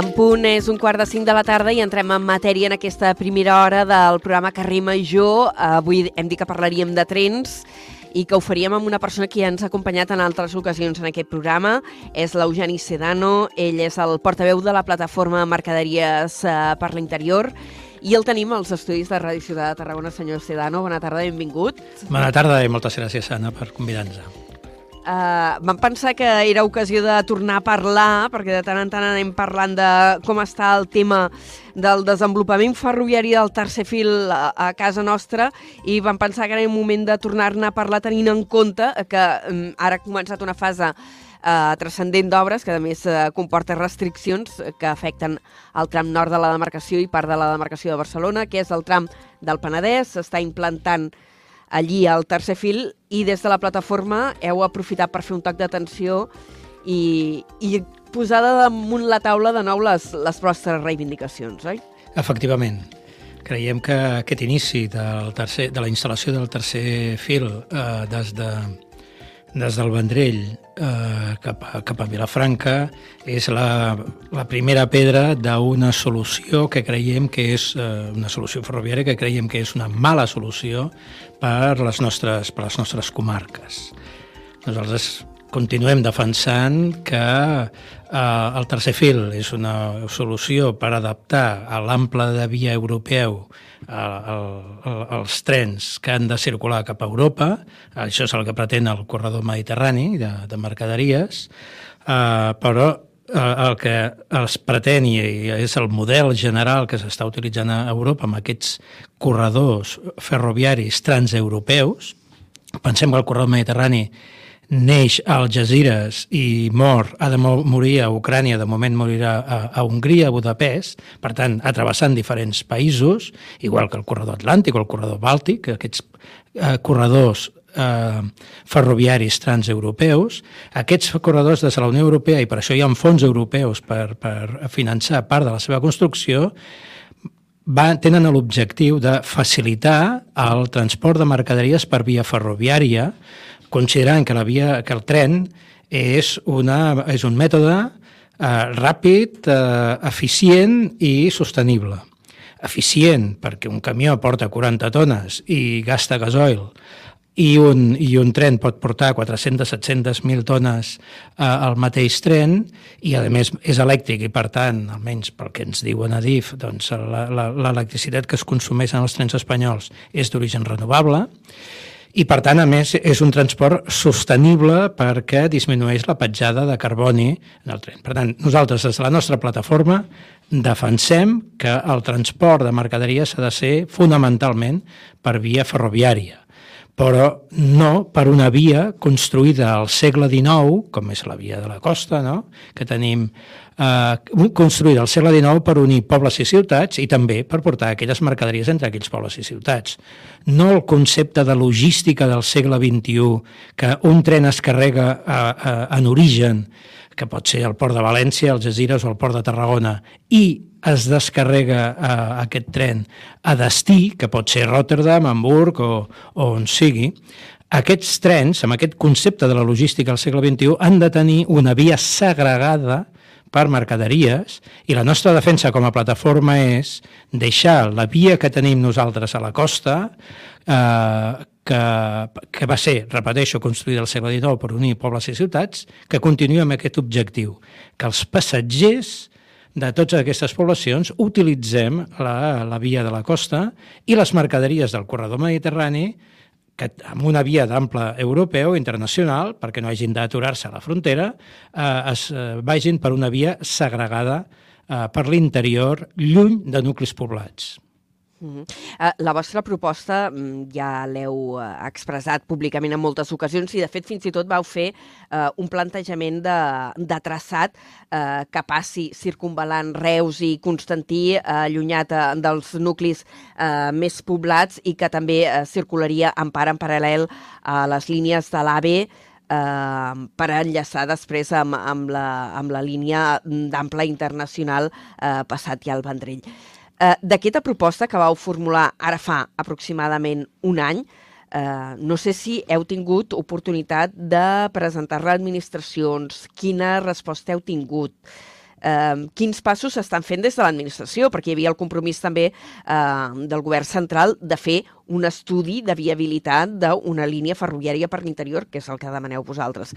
En punt és un quart de cinc de la tarda i entrem en matèria en aquesta primera hora del programa Carrer Major. Avui hem dit que parlaríem de trens i que ho faríem amb una persona que ja ens ha acompanyat en altres ocasions en aquest programa. És l'Eugeni Sedano, ell és el portaveu de la plataforma Mercaderies eh, per l'interior i el tenim als estudis de Ràdio Ciutat de Tarragona. Senyor Sedano, bona tarda, benvingut. Bona tarda i moltes gràcies, Anna, per convidar-nos. Uh, vam pensar que era ocasió de tornar a parlar, perquè de tant en tant anem parlant de com està el tema del desenvolupament ferroviari del tercer fil a, a casa nostra i vam pensar que era el moment de tornar-ne a parlar tenint en compte que um, ara ha començat una fase uh, transcendent d'obres, que a més uh, comporta restriccions que afecten el tram nord de la demarcació i part de la demarcació de Barcelona, que és el tram del Penedès, s'està implantant allí al tercer fil i des de la plataforma heu aprofitat per fer un toc d'atenció i, i posar damunt la taula de nou les, les vostres reivindicacions, oi? Efectivament. Creiem que aquest inici del tercer, de la instal·lació del tercer fil eh, des de des del Vendrell eh, cap, a, cap a Vilafranca és la, la primera pedra d'una solució que creiem que és eh, una solució ferroviària que creiem que és una mala solució per les nostres, per les nostres comarques. Nosaltres continuem defensant que eh, el tercer fil és una solució per adaptar a l'ample de via europeu els trens que han de circular cap a Europa, això és el que pretén el corredor mediterrani de, de mercaderies, eh, però eh, el que es pretén i és el model general que s'està utilitzant a Europa amb aquests corredors ferroviaris transeuropeus, pensem que el corredor mediterrani neix a Algeciras i mor, ha de morir a Ucrània, de moment morirà a, a Hongria, a Budapest, per tant, atrevessant diferents països, igual que el corredor atlàntic o el corredor bàltic, aquests eh, corredors eh, ferroviaris transeuropeus. Aquests corredors des de la Unió Europea, i per això hi ha fons europeus per, per finançar part de la seva construcció, va, tenen l'objectiu de facilitar el transport de mercaderies per via ferroviària, considerant que, la via, que el tren és, una, és un mètode eh, ràpid, eh, eficient i sostenible. Eficient perquè un camió porta 40 tones i gasta gasoil i un, i un tren pot portar 400-700.000 tones eh, al mateix tren i a més és elèctric i per tant, almenys pel que ens diuen a DIF, doncs l'electricitat que es consumeix en els trens espanyols és d'origen renovable i per tant, a més, és un transport sostenible perquè disminueix la petjada de carboni en el tren. Per tant, nosaltres, des de la nostra plataforma, defensem que el transport de mercaderies ha de ser fonamentalment per via ferroviària però no per una via construïda al segle XIX, com és la via de la costa, no? que tenim eh, construïda al segle XIX per unir pobles i ciutats i també per portar aquelles mercaderies entre aquells pobles i ciutats. No el concepte de logística del segle XXI, que un tren es carrega a, a, en origen, que pot ser el port de València, el Gesiras o el port de Tarragona, i es descarrega eh, aquest tren a destí, que pot ser Rotterdam, Hamburg o, o on sigui, aquests trens, amb aquest concepte de la logística al segle XXI, han de tenir una via segregada per mercaderies i la nostra defensa com a plataforma és deixar la via que tenim nosaltres a la costa, eh, que, que va ser, repeteixo, construïda al segle XIX per unir pobles i ciutats, que continuï amb aquest objectiu, que els passatgers de totes aquestes poblacions utilitzem la, la via de la costa i les mercaderies del corredor mediterrani que amb una via d'ample europeu, internacional, perquè no hagin d'aturar-se a la frontera, eh, es eh, vagin per una via segregada eh, per l'interior, lluny de nuclis poblats. Uh, la vostra proposta mm, ja l'heu uh, expressat públicament en moltes ocasions i, de fet, fins i tot vau fer uh, un plantejament de, de traçat uh, que passi circunvalant Reus i Constantí, allunyat dels nuclis uh, més poblats i que també circularia en part en paral·lel a les línies de l'AVE eh, per enllaçar després amb, amb, la, amb la línia d'ample internacional eh, passat ja al Vendrell. Eh, D'aquesta proposta que vau formular ara fa aproximadament un any, eh, no sé si heu tingut oportunitat de presentar-la a administracions, quina resposta heu tingut. eh, quins passos s'estan fent des de l'administració, perquè hi havia el compromís també eh, del govern central de fer un estudi de viabilitat d'una línia ferroviària per l'interior, que és el que demaneu vosaltres.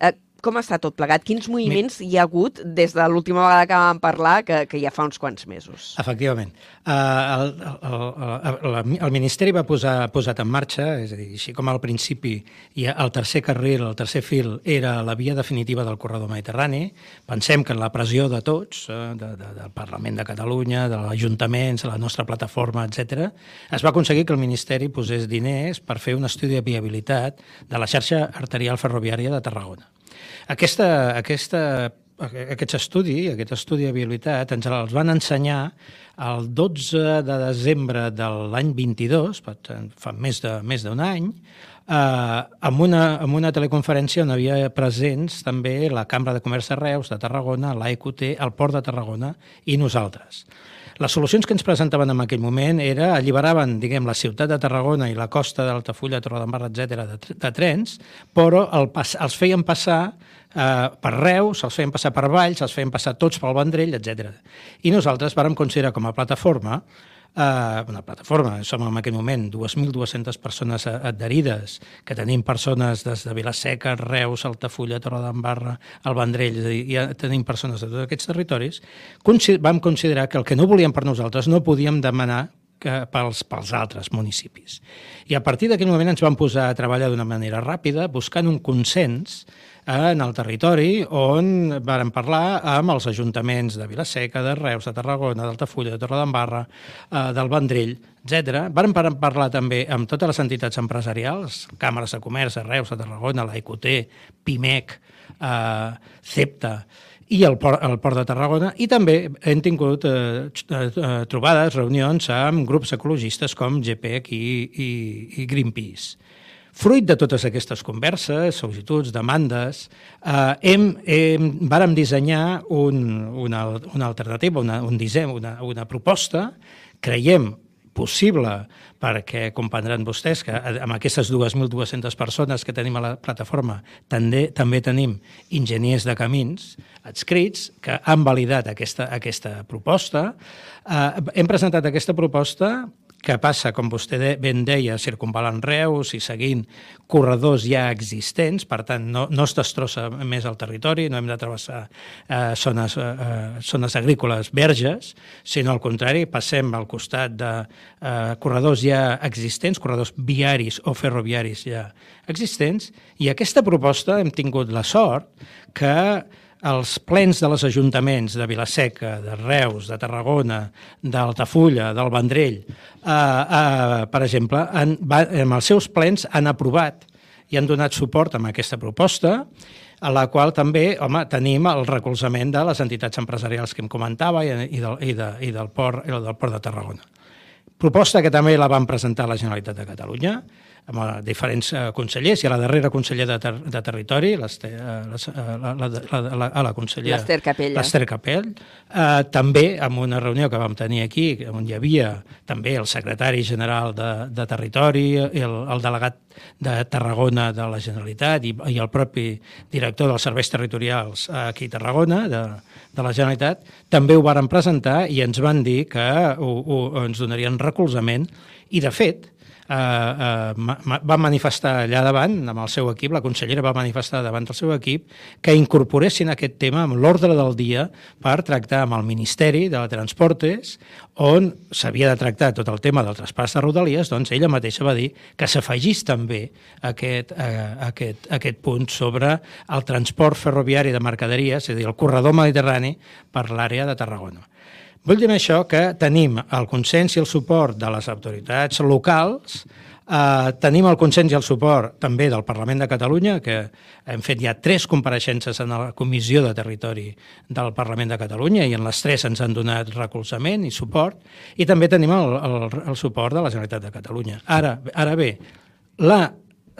Eh, com està tot plegat? Quins moviments hi ha hagut des de l'última vegada que vam parlar, que, que ja fa uns quants mesos? Efectivament. Uh, el, el, el, el, el Ministeri va posar posat en marxa, és a dir, així com al principi i el tercer carril, el tercer fil, era la via definitiva del corredor mediterrani, pensem que la pressió de tots, uh, de, de, del Parlament de Catalunya, de l'Ajuntaments, la nostra plataforma, etc, es va aconseguir que el Ministeri posés diners per fer un estudi de viabilitat de la xarxa arterial ferroviària de Tarragona. Aquesta, aquesta, aquest estudi, aquest estudi de viabilitat, ens els van ensenyar el 12 de desembre de l'any 22, fa més d'un més any, eh, amb, una, amb una teleconferència on havia presents també la Cambra de Comerç de Reus, de Tarragona, l'AEQT, el Port de Tarragona i nosaltres. Les solucions que ens presentaven en aquell moment era alliberaven, diguem, la ciutat de Tarragona i la costa d'Altafulla, Torredembarra, etc de, de trens, però el, els feien passar eh, per Reus, els feien passar per Valls, els feien passar tots pel Vendrell, etc. I nosaltres vàrem considerar com a plataforma eh, una plataforma, som en aquell moment 2.200 persones adherides, que tenim persones des de Vilaseca, Reus, Altafulla, Torredembarra, el Vendrell, és a dir, ja tenim persones de tots aquests territoris, vam considerar que el que no volíem per nosaltres no podíem demanar que pels, pels altres municipis. I a partir d'aquell moment ens vam posar a treballar d'una manera ràpida, buscant un consens en el territori on varen parlar amb els ajuntaments de Vilaseca, de Reus, de Tarragona, d'Altafulla, de Torredembarra, eh, del Vendrell, etc. Varen parlar també amb totes les entitats empresarials, càmeres de comerç de Reus, de Tarragona, l'AICOT, PIMEC, eh, CEPTA, i el port, el port de Tarragona, i també hem tingut eh, eh, trobades, reunions amb grups ecologistes com GPEC i, i, i Greenpeace. Fruit de totes aquestes converses, sol·licituds, demandes, eh, hem, hem, vàrem dissenyar un, una, una alternativa, una, un disseny, una, una proposta, creiem possible, perquè comprendran vostès que amb aquestes 2.200 persones que tenim a la plataforma també, també tenim enginyers de camins adscrits que han validat aquesta, aquesta proposta. Eh, hem presentat aquesta proposta que passa, com vostè ben deia, circunvalant Reus i seguint corredors ja existents, per tant, no, no es destrossa més el territori, no hem de travessar eh, zones, eh, zones agrícoles verges, sinó al contrari, passem al costat de eh, corredors ja existents, corredors viaris o ferroviaris ja existents, i aquesta proposta hem tingut la sort que els plens de les ajuntaments de Vilaseca, de Reus, de Tarragona, d'Altafulla, del Vendrell, eh, eh, per exemple, han, va, amb els seus plens han aprovat i han donat suport a aquesta proposta, a la qual també home, tenim el recolzament de les entitats empresarials que em comentava i, i, del, i, de, i del, port, del Port de Tarragona. Proposta que també la van presentar la Generalitat de Catalunya, amb diferents uh, consellers, i a la darrera conseller de, ter de Territori, uh, la, la, la, la, la, la consellera... L'Ester Capell. L'Ester Capell. Uh, també amb una reunió que vam tenir aquí, on hi havia també el secretari general de, de Territori, el, el delegat de Tarragona de la Generalitat i, i el propi director dels serveis territorials aquí a Tarragona, de, de la Generalitat, també ho varen presentar i ens van dir que ho, ho, ens donarien recolzament i, de fet, eh, eh, va manifestar allà davant, amb el seu equip, la consellera va manifestar davant del seu equip, que incorporessin aquest tema amb l'ordre del dia per tractar amb el Ministeri de Transportes, on s'havia de tractar tot el tema del traspàs de Rodalies, doncs ella mateixa va dir que s'afegís també aquest, eh, aquest, aquest punt sobre el transport ferroviari de mercaderies, és a dir, el corredor mediterrani per l'àrea de Tarragona. Vull dir això que tenim el consens i el suport de les autoritats locals, eh, tenim el consens i el suport també del Parlament de Catalunya, que hem fet ja tres compareixences en la Comissió de Territori del Parlament de Catalunya i en les tres ens han donat recolzament i suport, i també tenim el, el, el suport de la Generalitat de Catalunya. Ara, ara bé, la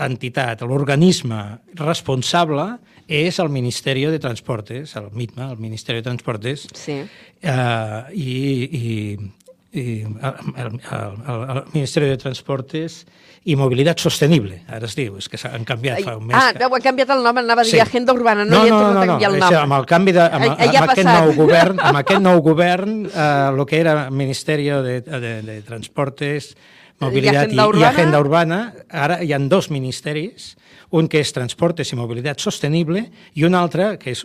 entitat, l'organisme responsable és el Ministeri de Transportes, el MITMA, el Ministeri de Transportes, sí. eh, i, i, i el, el, el, el Ministeri de Transportes i Mobilitat Sostenible, ara es diu, és que s'han canviat fa un mes. Ah, que... heu canviat el nom, anava a dir Sí. Agenda Urbana, no, no, li han no, tornat no, a no, canviar el nom. amb el canvi de, amb, amb ha aquest nou govern, amb aquest nou govern, eh, el que era Ministeri de, de, de Transportes, Mobilitat i, Agenda i Urbana? Agenda Urbana, ara hi ha dos ministeris, un que és Transportes i Mobilitat Sostenible i un altre que és,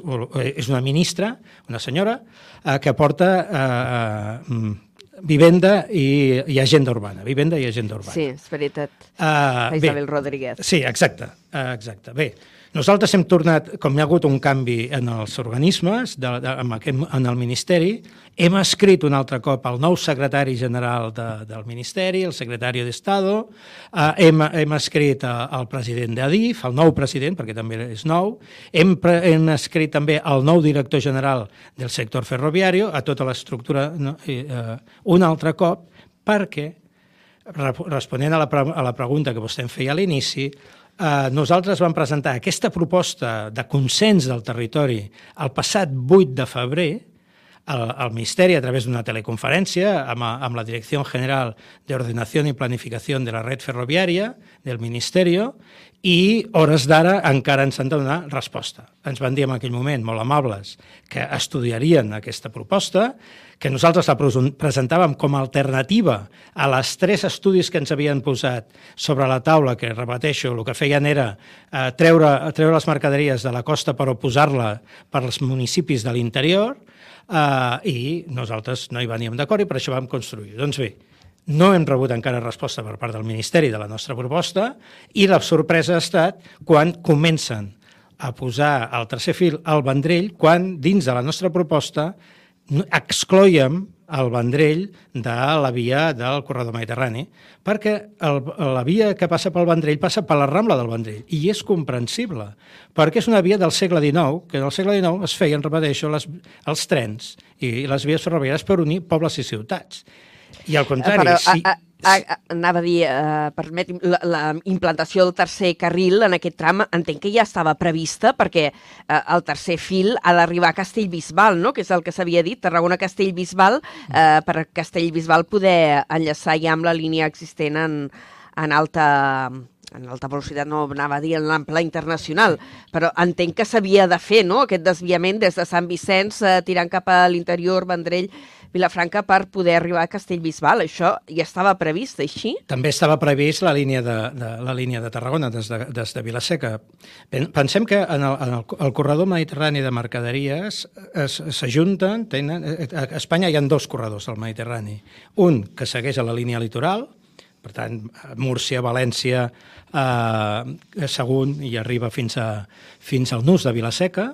és una ministra, una senyora, eh, que porta eh, mm, vivenda i, i agenda urbana. Vivenda i agenda urbana. Sí, és veritat. Uh, Isabel Rodríguez. Sí, exacte, uh, exacte. Bé, nosaltres hem tornat, com hi ha hagut un canvi en els organismes, de, de, en, aquest, en el Ministeri, hem escrit un altre cop al nou secretari general de, del Ministeri, el secretari d'Estado, uh, hem, hem escrit al president d'Adif, el nou president, perquè també és nou, hem, pre, hem escrit també al nou director general del sector ferroviari, a tota l'estructura no, eh, un altre cop, perquè Re- responent a la, a la pregunta que vostè em feia a l'inici, eh, nosaltres vam presentar aquesta proposta de consens del territori el passat 8 de febrer al, al Ministeri a través d'una teleconferència amb, amb la Direcció General de i Planificació de la Red Ferroviària del Ministeri i hores d'ara encara ens han de donar resposta. Ens van dir en aquell moment, molt amables, que estudiarien aquesta proposta, que nosaltres la presentàvem com a alternativa a les tres estudis que ens havien posat sobre la taula, que repeteixo, el que feien era eh, treure, treure les mercaderies de la costa per posar-la per als municipis de l'interior, eh, i nosaltres no hi veníem d'acord i per això vam construir. Doncs bé, no hem rebut encara resposta per part del Ministeri de la nostra proposta i la sorpresa ha estat quan comencen a posar el tercer fil al Vendrell, quan dins de la nostra proposta excloiem el Vendrell de la via del corredor mediterrani, perquè el, la via que passa pel Vendrell passa per la Rambla del Vendrell, i és comprensible, perquè és una via del segle XIX, que en el segle XIX es feien, repeteixo, les, els trens i les vies ferroviàries per unir pobles i ciutats. I al contrari, Però, si... a, a, a, anava a dir, uh, permeti'm, la, la implantació del tercer carril en aquest tram entenc que ja estava prevista perquè uh, el tercer fil ha d'arribar a Castellbisbal, no? que és el que s'havia dit, Tarragona-Castellbisbal, uh, per Castellbisbal poder enllaçar ja amb la línia existent en, en alta en alta velocitat no anava a dir en l'ample internacional, però entenc que s'havia de fer, no?, aquest desviament des de Sant Vicenç eh, tirant cap a l'interior, Vendrell, Vilafranca, per poder arribar a Castellbisbal. Això ja estava previst, així? També estava previst la línia de, de, la línia de Tarragona des de, des de Vilaseca. Pen- Pensem que en el, en el, el corredor mediterrani de mercaderies es- s'ajunten, tenen, eh, a Espanya hi ha dos corredors al Mediterrani. Un que segueix a la línia litoral, per tant, Múrcia, València, eh, Sagunt i arriba fins, a, fins al nus de Vilaseca,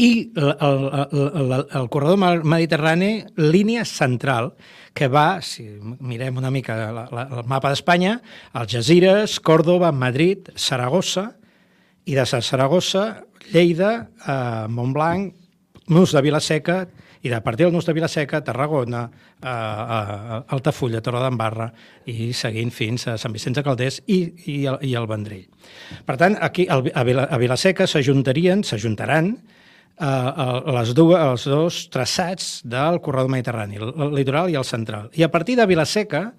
i el, el, el, el, corredor me- mediterrani, línia central, que va, si mirem una mica la, la, el mapa d'Espanya, Algeciras, Còrdoba, Madrid, Saragossa, i de Saragossa, Lleida, eh, Montblanc, nus de Vilaseca, i de partir del nus de Vilaseca, Tarragona, eh, eh, Altafulla, Torredembarra, i seguint fins a Sant Vicenç de Calders i, i, el, i el Vendrell. Per tant, aquí a, Vila, a Vilaseca s'ajuntarien, s'ajuntaran eh, les dues, els dos traçats del corredor mediterrani, el, el litoral i el central. I a partir de Vilaseca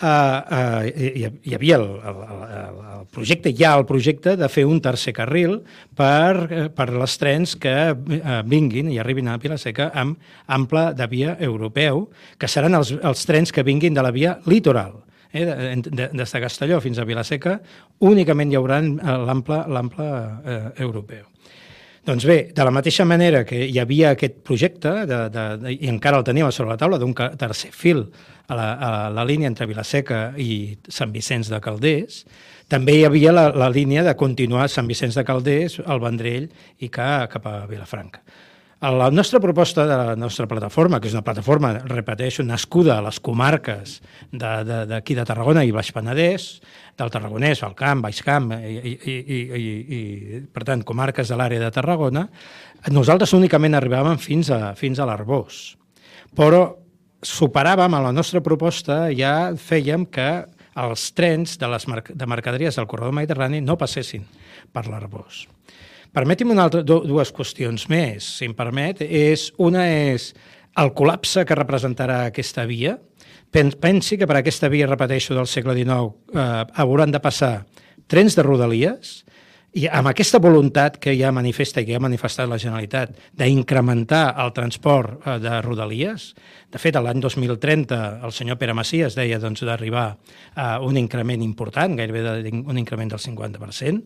eh, eh, hi, hi havia el, el, el, el projecte, hi ha el projecte de fer un tercer carril per, eh, per les trens que eh, vinguin i arribin a Vilaseca amb ample de via europeu, que seran els, els trens que vinguin de la via litoral. Eh, de, de, des de Castelló fins a Vilaseca únicament hi haurà eh, l'ample, eh, europeu. Doncs bé, de la mateixa manera que hi havia aquest projecte, de, de, de, i encara el teníem sobre la taula, d'un tercer fil a la, a la línia entre Vilaseca i Sant Vicenç de Calders, també hi havia la, la línia de continuar Sant Vicenç de Calders, el Vendrell i ca, cap a Vilafranca. La nostra proposta de la nostra plataforma, que és una plataforma, repeteixo, nascuda a les comarques d'aquí de, de, de Tarragona i Baix Penedès, del Tarragonès, el Camp, Baix Camp, i, i, i, i, i per tant, comarques de l'àrea de Tarragona, nosaltres únicament arribàvem fins a, fins a l'Arbós. Però superàvem, a la nostra proposta, ja fèiem que els trens de les de mercaderies del corredor mediterrani no passessin per l'Arbós. Permeti'm una altra, du- dues qüestions més, si em permet. És, una és el col·lapse que representarà aquesta via. pensi que per aquesta via, repeteixo, del segle XIX eh, hauran de passar trens de rodalies, i amb aquesta voluntat que ja manifesta i que ja ha manifestat la Generalitat d'incrementar el transport eh, de rodalies, de fet, l'any 2030 el senyor Pere Macias deia doncs, d'arribar a un increment important, gairebé un increment del 50%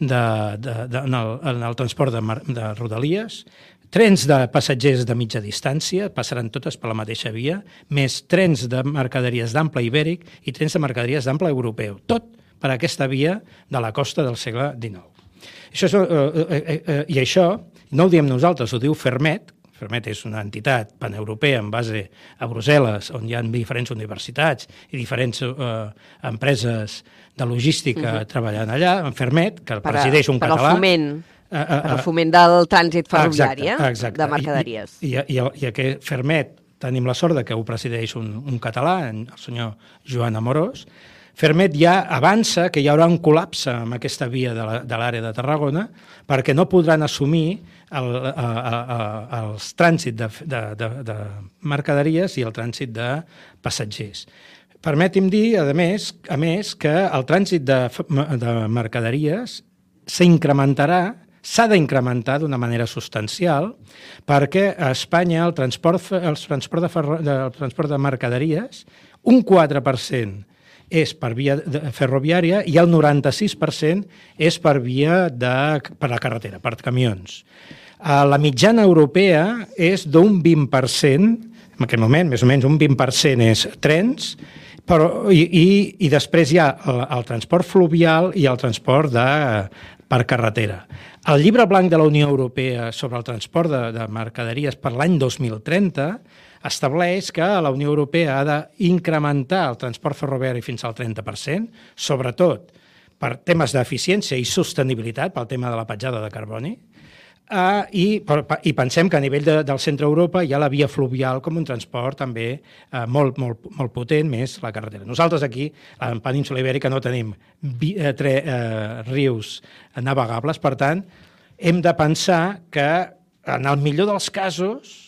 de, de, de, en, el, en el transport de, de rodalies, trens de passatgers de mitja distància, passaran totes per la mateixa via, més trens de mercaderies d'ample ibèric i trens de mercaderies d'ample europeu. Tot per aquesta via de la costa del segle XIX. Això és, eh, eh, eh, eh, I això no ho diem nosaltres, ho diu Fermet, Fermet és una entitat paneuropea en base a Brussel·les, on hi ha diferents universitats i diferents eh, empreses de logística uh. -huh. treballant allà, en Fermet, que per presideix un per català. Per el foment, uh, uh, per el foment del trànsit ferroviari, exacte, exacte. de mercaderies. I, i, i, i, i aquest Fermet tenim la sort de que ho presideix un, un català, el senyor Joan Amorós, Fermet ja avança que hi haurà un col·lapse amb aquesta via de l'àrea de, de Tarragona perquè no podran assumir el, a, a, a, els trànsit de, de, de, de mercaderies i el trànsit de passatgers. Permeti'm dir, a més, a més que el trànsit de, de mercaderies s'incrementarà s'ha d'incrementar d'una manera substancial perquè a Espanya el transport, el transport, de, ferro, el transport de mercaderies, un 4% és per via ferroviària i el 96% és per via de, per la carretera, per camions. La mitjana europea és d'un 20%, en aquest moment, més o menys un 20% és trens, però, i, i, i després hi ha el, el transport fluvial i el transport de, per carretera. El llibre blanc de la Unió Europea sobre el transport de, de mercaderies per l'any 2030 estableix que la Unió Europea ha d'incrementar el transport ferroviari fins al 30%, sobretot per temes d'eficiència i sostenibilitat, pel tema de la petjada de carboni, Uh, i, I pensem que a nivell de, del centre Europa hi ha la via fluvial com un transport també uh, molt, molt, molt potent, més la carretera. Nosaltres aquí, en Península Ibèrica, no tenim vi, uh, tre, uh, rius navegables, per tant, hem de pensar que en el millor dels casos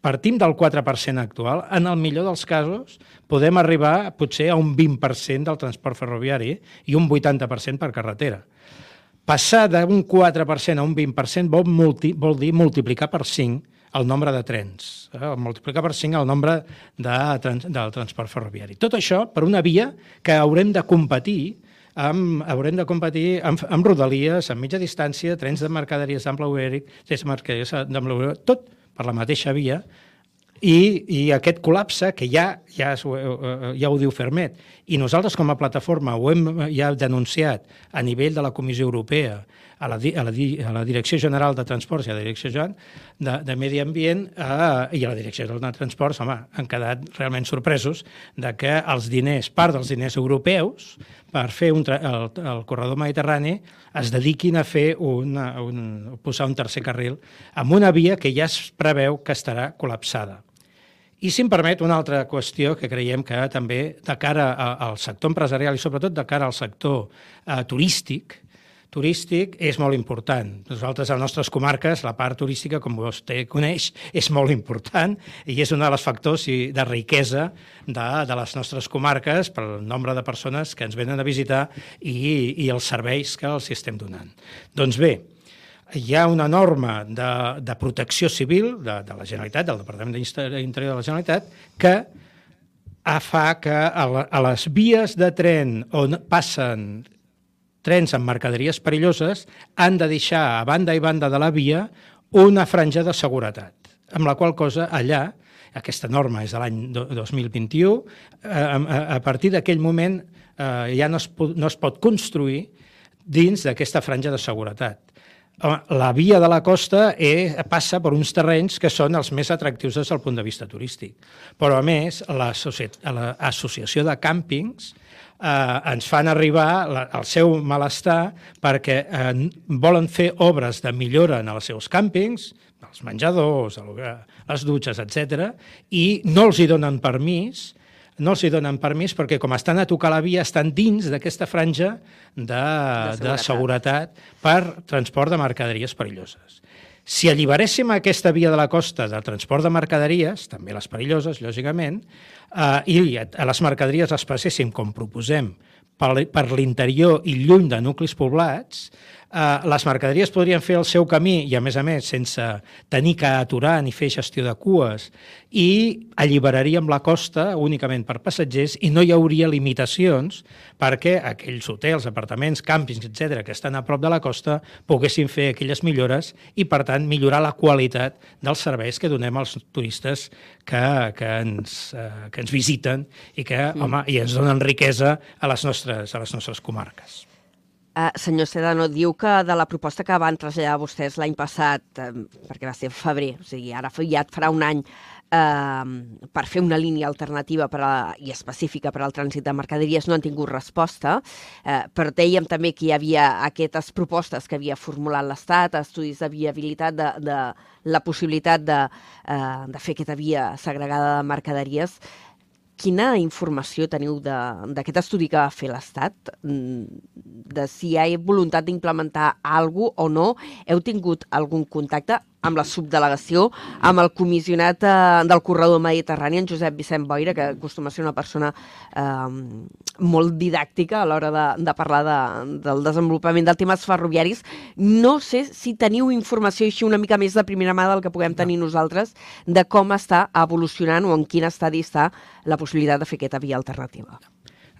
partim del 4% actual, en el millor dels casos podem arribar potser a un 20% del transport ferroviari i un 80% per carretera. Passar d'un 4% a un 20% vol, multi, vol dir multiplicar per 5 el nombre de trens, eh? multiplicar per 5 el nombre de, trans, del transport ferroviari. Tot això per una via que haurem de competir amb, haurem de competir amb, amb rodalies, amb mitja distància, trens de mercaderies d'ample ibèric, trens de mercaderies d'ample ibèric, tot per la mateixa via, i, i aquest col·lapse, que ja, ja, ja ho diu Fermet, i nosaltres com a plataforma ho hem ja denunciat a nivell de la Comissió Europea, a la, a la, a la Direcció General de Transports i a la Direcció General de, de Medi Ambient eh, i a la Direcció General de Transports, home, han quedat realment sorpresos de que els diners, part dels diners europeus, per fer un el, el corredor mediterrani es dediquin a fer una, un, posar un tercer carril amb una via que ja es preveu que estarà col·lapsada. I si em permet, una altra qüestió que creiem que també de cara al sector empresarial i sobretot de cara al sector eh, turístic, turístic és molt important. Nosaltres, a les nostres comarques, la part turística, com vostè coneix, és molt important i és un dels factors de riquesa de, de les nostres comarques pel nombre de persones que ens venen a visitar i, i els serveis que els estem donant. Doncs bé, hi ha una norma de, de protecció civil de, de la Generalitat, del Departament d'Interior de la Generalitat, que fa que a, a les vies de tren on passen trens amb mercaderies perilloses han de deixar a banda i banda de la via una franja de seguretat, amb la qual cosa allà, aquesta norma és de l'any 2021, eh, a, partir d'aquell moment eh, ja no es, no es pot construir dins d'aquesta franja de seguretat. La via de la costa eh, passa per uns terrenys que són els més atractius des del punt de vista turístic. Però, a més, l'Associació de Càmpings eh, ens fan arribar la, el seu malestar perquè eh, volen fer obres de millora en els seus càmpings, els menjadors, les dutxes, etc, i no els hi donen permís, no els hi donen permís perquè com estan a tocar la via estan dins d'aquesta franja de, de, seguretat. de seguretat per transport de mercaderies perilloses. Si alliberéssim aquesta via de la costa de transport de mercaderies, també les perilloses, lògicament, eh, i a les mercaderies les passéssim, com proposem, per, per l'interior i lluny de nuclis poblats, eh, les mercaderies podrien fer el seu camí i, a més a més, sense tenir que aturar ni fer gestió de cues i alliberaríem la costa únicament per passatgers i no hi hauria limitacions perquè aquells hotels, apartaments, càmpings, etc que estan a prop de la costa poguessin fer aquelles millores i, per tant, millorar la qualitat dels serveis que donem als turistes que, que, ens, eh, que ens visiten i que, mm. home, i ens donen riquesa a les nostres, a les nostres comarques. Uh, senyor Sedano, diu que de la proposta que van traslladar vostès l'any passat, eh, perquè va ser febrer, o sigui, ara ja farà un any, eh, per fer una línia alternativa per a, i específica per al trànsit de mercaderies no han tingut resposta, eh, però dèiem també que hi havia aquestes propostes que havia formulat l'Estat, estudis de viabilitat de, de la possibilitat de, eh, de fer aquesta via segregada de mercaderies. Quina informació teniu d'aquest estudi que va fer l'Estat? Mm, de si hi ha voluntat d'implementar alguna o no? Heu tingut algun contacte? Amb la subdelegació, amb el comissionat eh, del corredor mediterrani, en Josep Vicent Boira, que acostuma a ser una persona eh, molt didàctica a l'hora de, de parlar de, del desenvolupament dels temes ferroviaris. No sé si teniu informació així una mica més de primera mà del que puguem tenir no. nosaltres de com està evolucionant o en quin estadi està la possibilitat de fer aquesta via alternativa.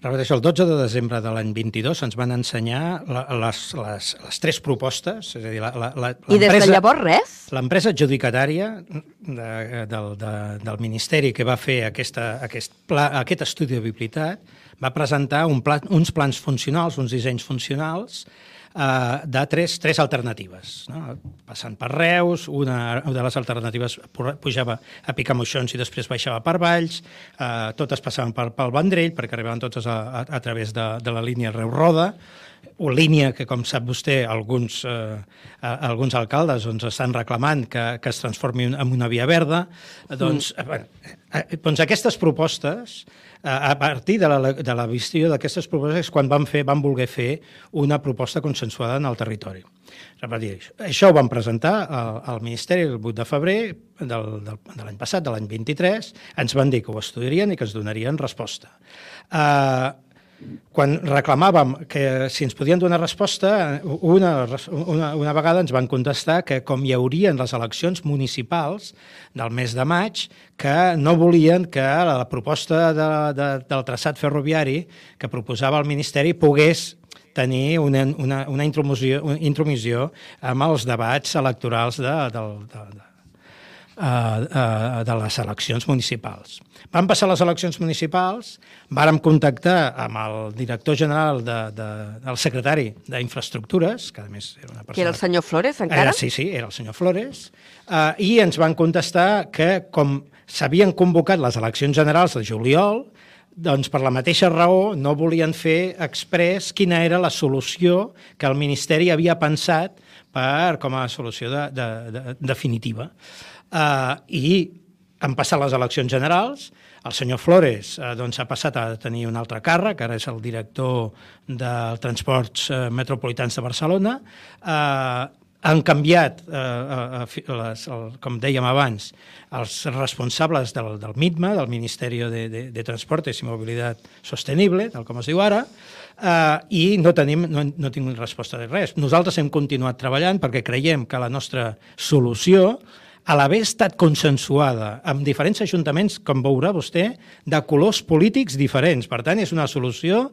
Repeteixo, el 12 de desembre de l'any 22 ens van ensenyar la, les, les, les tres propostes, és a dir, la, la, la, I des de llavors res? L'empresa adjudicatària de, del, de, del Ministeri que va fer aquesta, aquest, pla, aquest estudi de viabilitat va presentar un pla, uns plans funcionals, uns dissenys funcionals, eh, de tres, tres alternatives. No? Passant per Reus, una de les alternatives pujava a Picamoixons i després baixava per Valls, eh, totes passaven per, pel Vendrell, perquè arribaven totes a, a, a través de, de la línia Reus-Roda, una línia que, com sap vostè, alguns, eh, alguns alcaldes doncs, estan reclamant que, que es transformi en una via verda. Doncs, mm. eh, eh, doncs aquestes propostes a partir de la, de la visió d'aquestes propostes quan van, fer, van voler fer una proposta consensuada en el territori. Repetir, això ho van presentar al, al Ministeri el 8 de febrer del, del, de l'any passat, de l'any 23, ens van dir que ho estudiarien i que ens donarien resposta. Uh, quan reclamàvem que si ens podien donar resposta, una, una, una vegada ens van contestar que com hi haurien les eleccions municipals del mes de maig, que no volien que la proposta de, de, del traçat ferroviari que proposava el Ministeri pogués tenir una, una, una, intromissió, una intromissió amb els debats electorals de, de, de, de, de les eleccions municipals. Van passar les eleccions municipals, vàrem contactar amb el director general, de, de, el secretari d'Infraestructures, que a més era una persona... Que era el senyor Flores, encara? Era, sí, sí, era el senyor Flores, uh, i ens van contestar que com s'havien convocat les eleccions generals de juliol, doncs per la mateixa raó no volien fer express quina era la solució que el Ministeri havia pensat per, com a solució de, de, de, definitiva. Uh, I han passat les eleccions generals, el senyor Flores eh, doncs, ha passat a tenir un altre càrrec, ara és el director dels transports eh, metropolitans de Barcelona, eh, han canviat, eh, eh, les, el, com dèiem abans, els responsables del, del MITMA, del Ministeri de, de, de Transportes i Mobilitat Sostenible, tal com es diu ara, eh, i no tenim, no, no tinc resposta de res. Nosaltres hem continuat treballant perquè creiem que la nostra solució a l'haver estat consensuada amb diferents ajuntaments, com veurà vostè, de colors polítics diferents. Per tant, és una solució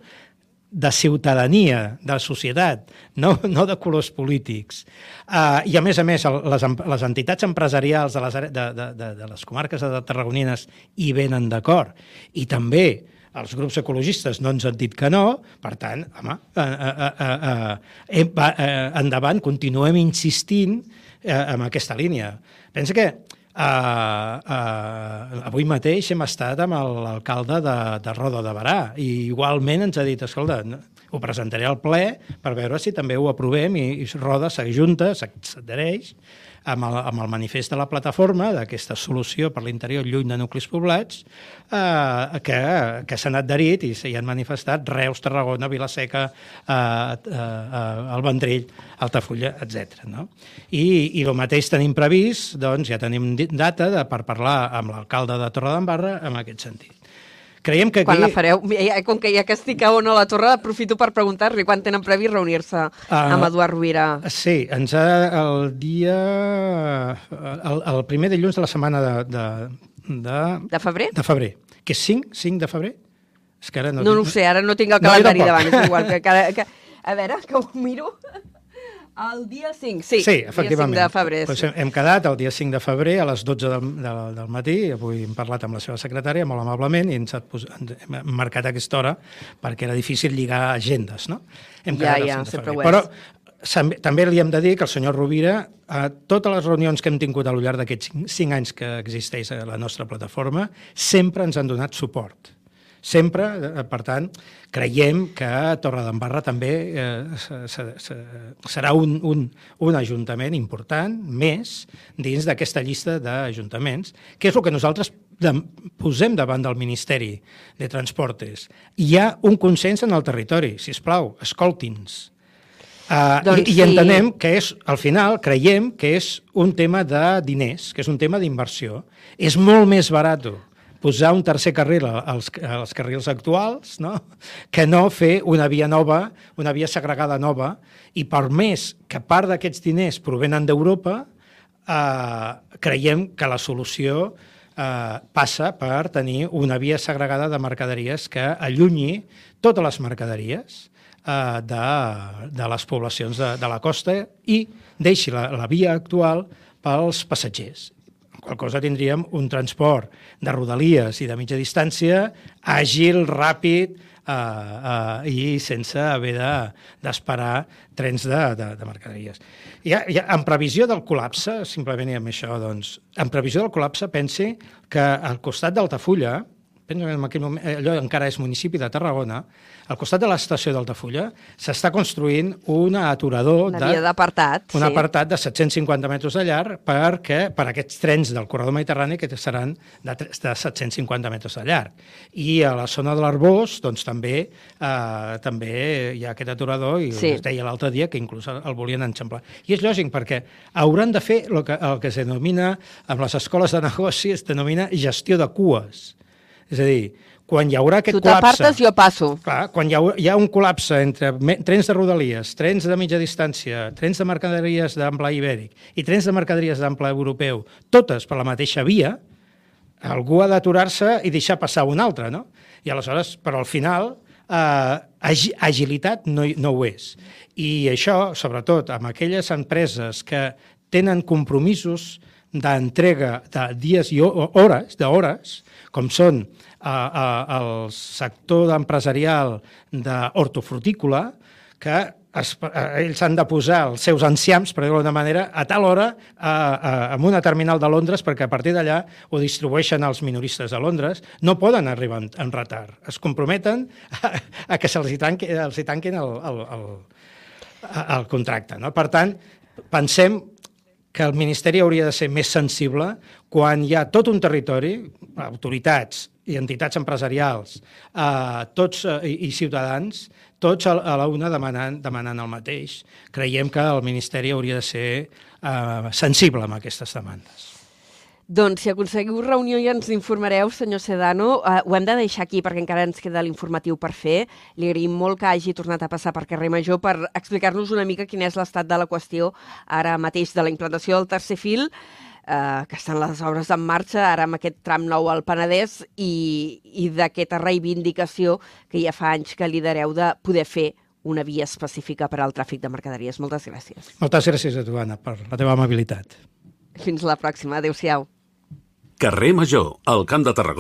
de ciutadania, de societat, no, no de colors polítics. Uh, I, a més a més, les, les entitats empresarials de les, de, de, de, de les comarques de Tarragonines hi venen d'acord. I també els grups ecologistes no ens han dit que no, per tant, home, uh, uh, uh, uh, uh, uh, endavant, continuem insistint uh, en aquesta línia. Pensa que uh, uh, avui mateix hem estat amb l'alcalde de, de Roda de Barà i igualment ens ha dit, escolta, ho presentaré al ple per veure si també ho aprovem i, i Roda s'ajunta, s'adhereix amb el, amb el manifest de la plataforma, d'aquesta solució per l'interior lluny de nuclis poblats, eh, que, que s'han adherit i s'hi han manifestat Reus, Tarragona, Vilaseca, eh, eh, eh, el Vendrell, Altafulla, etc. No? I, I el mateix tenim previst, doncs ja tenim data de, per parlar amb l'alcalde de Torredembarra en aquest sentit. Creiem que aquí... Quan la fareu? Ja, com que ja que estic a on a la torre, aprofito per preguntar-li quan tenen previst reunir-se uh, amb Eduard Rovira. Sí, ens ha el dia... El, el primer dilluns de la setmana de... De, de, de febrer? De febrer. Que és 5? 5 de febrer? És que ara no, no, no ho sé, ara no tinc el calendari no, davant, és igual que, que, que... A veure, que ho miro. El dia 5, sí. Sí, efectivament. Dia 5 de febrer. Pues hem quedat el dia 5 de febrer a les 12 del, del, del matí. Avui hem parlat amb la seva secretària molt amablement i ens ha pos... hem marcat aquesta hora perquè era difícil lligar agendes, no? Hem ja, ja, sempre ho és. Però també li hem de dir que el senyor Rovira, a totes les reunions que hem tingut al llarg d'aquests 5 anys que existeix a la nostra plataforma, sempre ens han donat suport sempre, eh, per tant, creiem que Torredembarra també eh, serà un, un, un ajuntament important més dins d'aquesta llista d'ajuntaments, que és el que nosaltres de, posem davant del Ministeri de Transportes. Hi ha un consens en el territori, si us plau, escolti'ns. Uh, doncs i, I entenem que és, al final, creiem que és un tema de diners, que és un tema d'inversió. És molt més barat posar un tercer carril als, als carrils actuals, no? que no fer una via nova, una via segregada nova, i per més que part d'aquests diners provenen d'Europa, eh, creiem que la solució eh, passa per tenir una via segregada de mercaderies que allunyi totes les mercaderies eh, de, de les poblacions de, de la costa i deixi la, la via actual pels passatgers qual cosa tindríem un transport de rodalies i de mitja distància àgil, ràpid uh, uh, i sense haver d'esperar de, trens de, de, de mercaderies. Ja, ja, en previsió del col·lapse, simplement i amb això, doncs, en previsió del col·lapse, pensi que al costat d'Altafulla, penso que en aquell moment, allò encara és municipi de Tarragona, al costat de l'estació d'Altafulla s'està construint un aturador... Una via d'apartat, Un sí. apartat de 750 metres de llarg perquè, per aquests trens del corredor mediterrani que seran de, de 750 metres de llarg. I a la zona de l'Arbós, doncs també eh, també hi ha aquest aturador i sí. es deia l'altre dia que inclús el volien enxamplar. I és lògic perquè hauran de fer el que, el que es denomina, amb les escoles de negoci, es denomina gestió de cues. És a dir, quan hi haurà aquest tu col·lapse... Tu jo passo. Clar, quan hi ha, hi ha un col·lapse entre trens de rodalies, trens de mitja distància, trens de mercaderies d'ample ibèric i trens de mercaderies d'ample europeu, totes per la mateixa via, algú ha d'aturar-se i deixar passar un altre, no? I aleshores, però al final, eh, agilitat no, no ho és. I això, sobretot, amb aquelles empreses que tenen compromisos d'entrega de dies i hores, d'hores, com són a, a, el sector empresarial d'hortofrutícola, que es, ells han de posar els seus enciams, per dir-ho d'una manera, a tal hora a, a, en una terminal de Londres, perquè a partir d'allà ho distribueixen als minoristes de Londres, no poden arribar en, en retard. Es comprometen a, a que se'ls tanqui, els tanquin el, el, el, el contracte. No? Per tant, pensem que el Ministeri hauria de ser més sensible quan hi ha tot un territori, autoritats i entitats empresarials, eh, tots eh, i, i ciutadans, tots a, a la una demanant, demanant el mateix. Creiem que el Ministeri hauria de ser eh, sensible amb aquestes demandes. Doncs si aconseguiu reunió ja ens informareu, senyor Sedano. Uh, ho hem de deixar aquí perquè encara ens queda l'informatiu per fer. Li agraïm molt que hagi tornat a passar per carrer Major per explicar-nos una mica quin és l'estat de la qüestió ara mateix de la implantació del tercer fil, uh, que estan les obres en marxa, ara amb aquest tram nou al Penedès, i, i d'aquesta reivindicació que ja fa anys que lidereu de poder fer una via específica per al tràfic de mercaderies. Moltes gràcies. Moltes gràcies a tu, Anna, per la teva amabilitat. Fins la pròxima. Adéu-siau. Carrer Major, al Camp de Tarragona.